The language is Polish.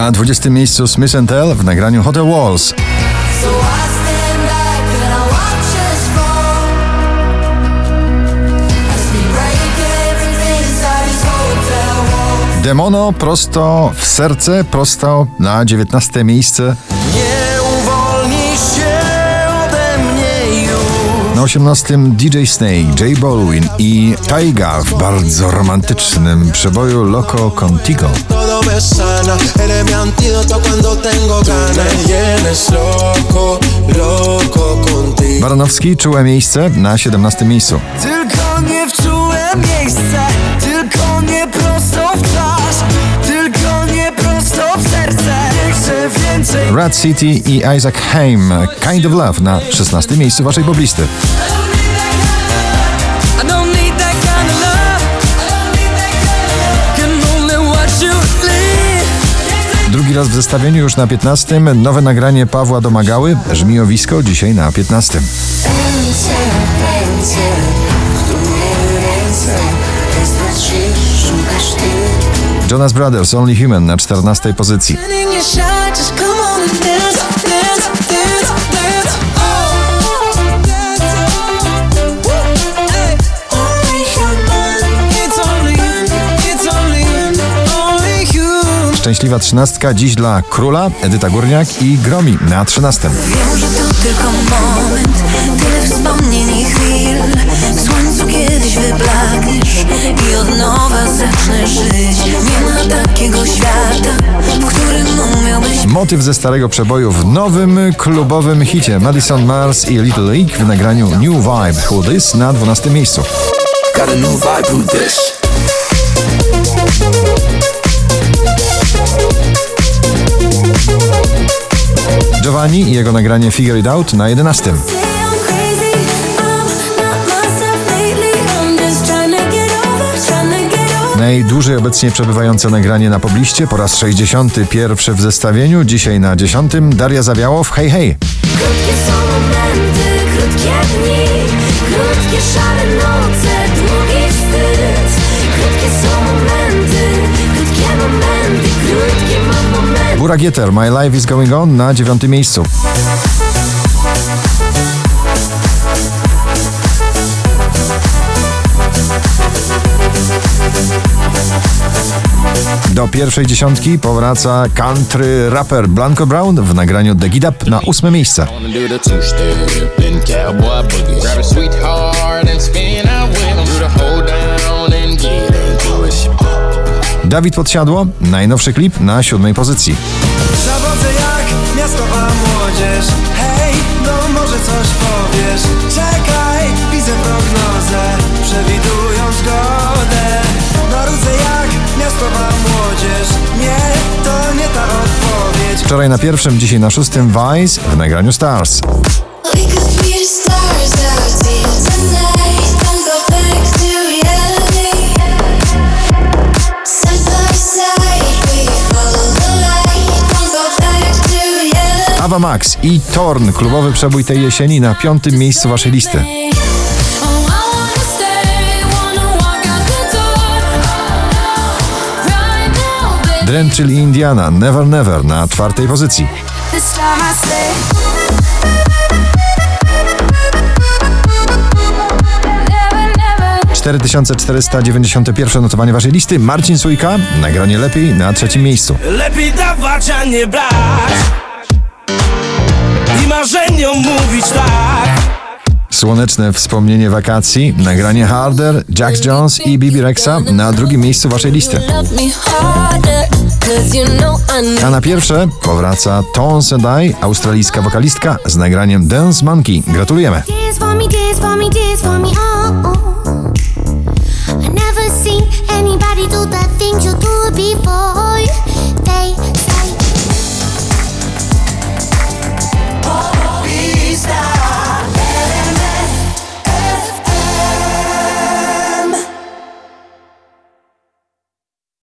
Na 20 miejscu Smith Tell w nagraniu Hotel Walls. Demono prosto w serce, prosto na 19 miejsce. Nie uwolnisz się ode mnie już Na 18 DJ Snake, J Balwin i Taiga w bardzo romantycznym przeboju Loco Contigo. Me sana, eres mi antídoto cuando tengo ganas. Tienes loco, loco contigo. Baranowski czułe miejsce na 17 miejscu. Tylko nie wczułem miejsca Tylko nie prosto w twarz Tylko nie prosto w serce Nie chcę więcej Rat City i Isaac Haim, Kind of Love na 16 miejscu waszej poblisty. Drugi raz w zestawieniu już na 15. Nowe nagranie Pawła Domagały, Żmijowisko, dzisiaj na 15. Ręce, ręce, w które ręce Jest patrzysz, szukasz ty Jonas Brothers, Only Human na 14 pozycji. Szczęśliwa trzynastka dziś dla Króla, Edyta Górniak i Gromi na 13. Wiem, że to tylko moment Tyle wspomnień i chwil W słońcu kiedyś wyblakniesz I od nowa zacznę żyć Nie ma takiego świata W którym umiałbyś Motyw ze starego przeboju w nowym klubowym hicie Madison Mars i Little League w nagraniu New Vibe Who This na 12 miejscu. Got a new vibe with this. Giovanni i jego nagranie Figure It Out na 11. Say I'm crazy, I'm not myself lately I'm just trying to get over, trying to get over Najdłużej obecnie przebywające nagranie na pobliście po raz 61 w zestawieniu, dzisiaj na 10. Daria Zawiałow, hej hej. Krótkie są momenty, krótkie dni Krótkie szare noce, długi wstyd Krótkie są Bura Gieter, My Life is Going On na 9 miejscu. Do pierwszej dziesiątki powraca country rapper Blanco Brown w nagraniu The Get Up na ósme miejsce. Dawid Podsiadło, najnowszy klip na siódmej pozycji. Zawodzę jak miastowa młodzież. Hej, no może coś powiesz. Czekaj, widzę prognozę Przewidują zgodę. Marudzę jak miastowa młodzież. Nie, to nie ta odpowiedź. Wczoraj na pierwszym, dzisiaj na szóstym Vice w nagraniu Stars. Ava Max i Torn, klubowy przebój tej jesieni na piątym miejscu waszej listy. Dren, czyli Indiana, Never Never na czwartej pozycji. 4491 notowanie waszej listy. Marcin Sujka, nagranie lepiej na trzecim miejscu. Lepiej dawać, a nie brać marzeniom mówić tak Słoneczne wspomnienie wakacji, nagranie Harder, Jax Jones i Bibi Rexa na drugim miejscu waszej listy. A na pierwsze powraca Tones and I, australijska wokalistka z nagraniem Dance Monkey. Gratulujemy! Oh. oh. I never seen anybody do the things you do before.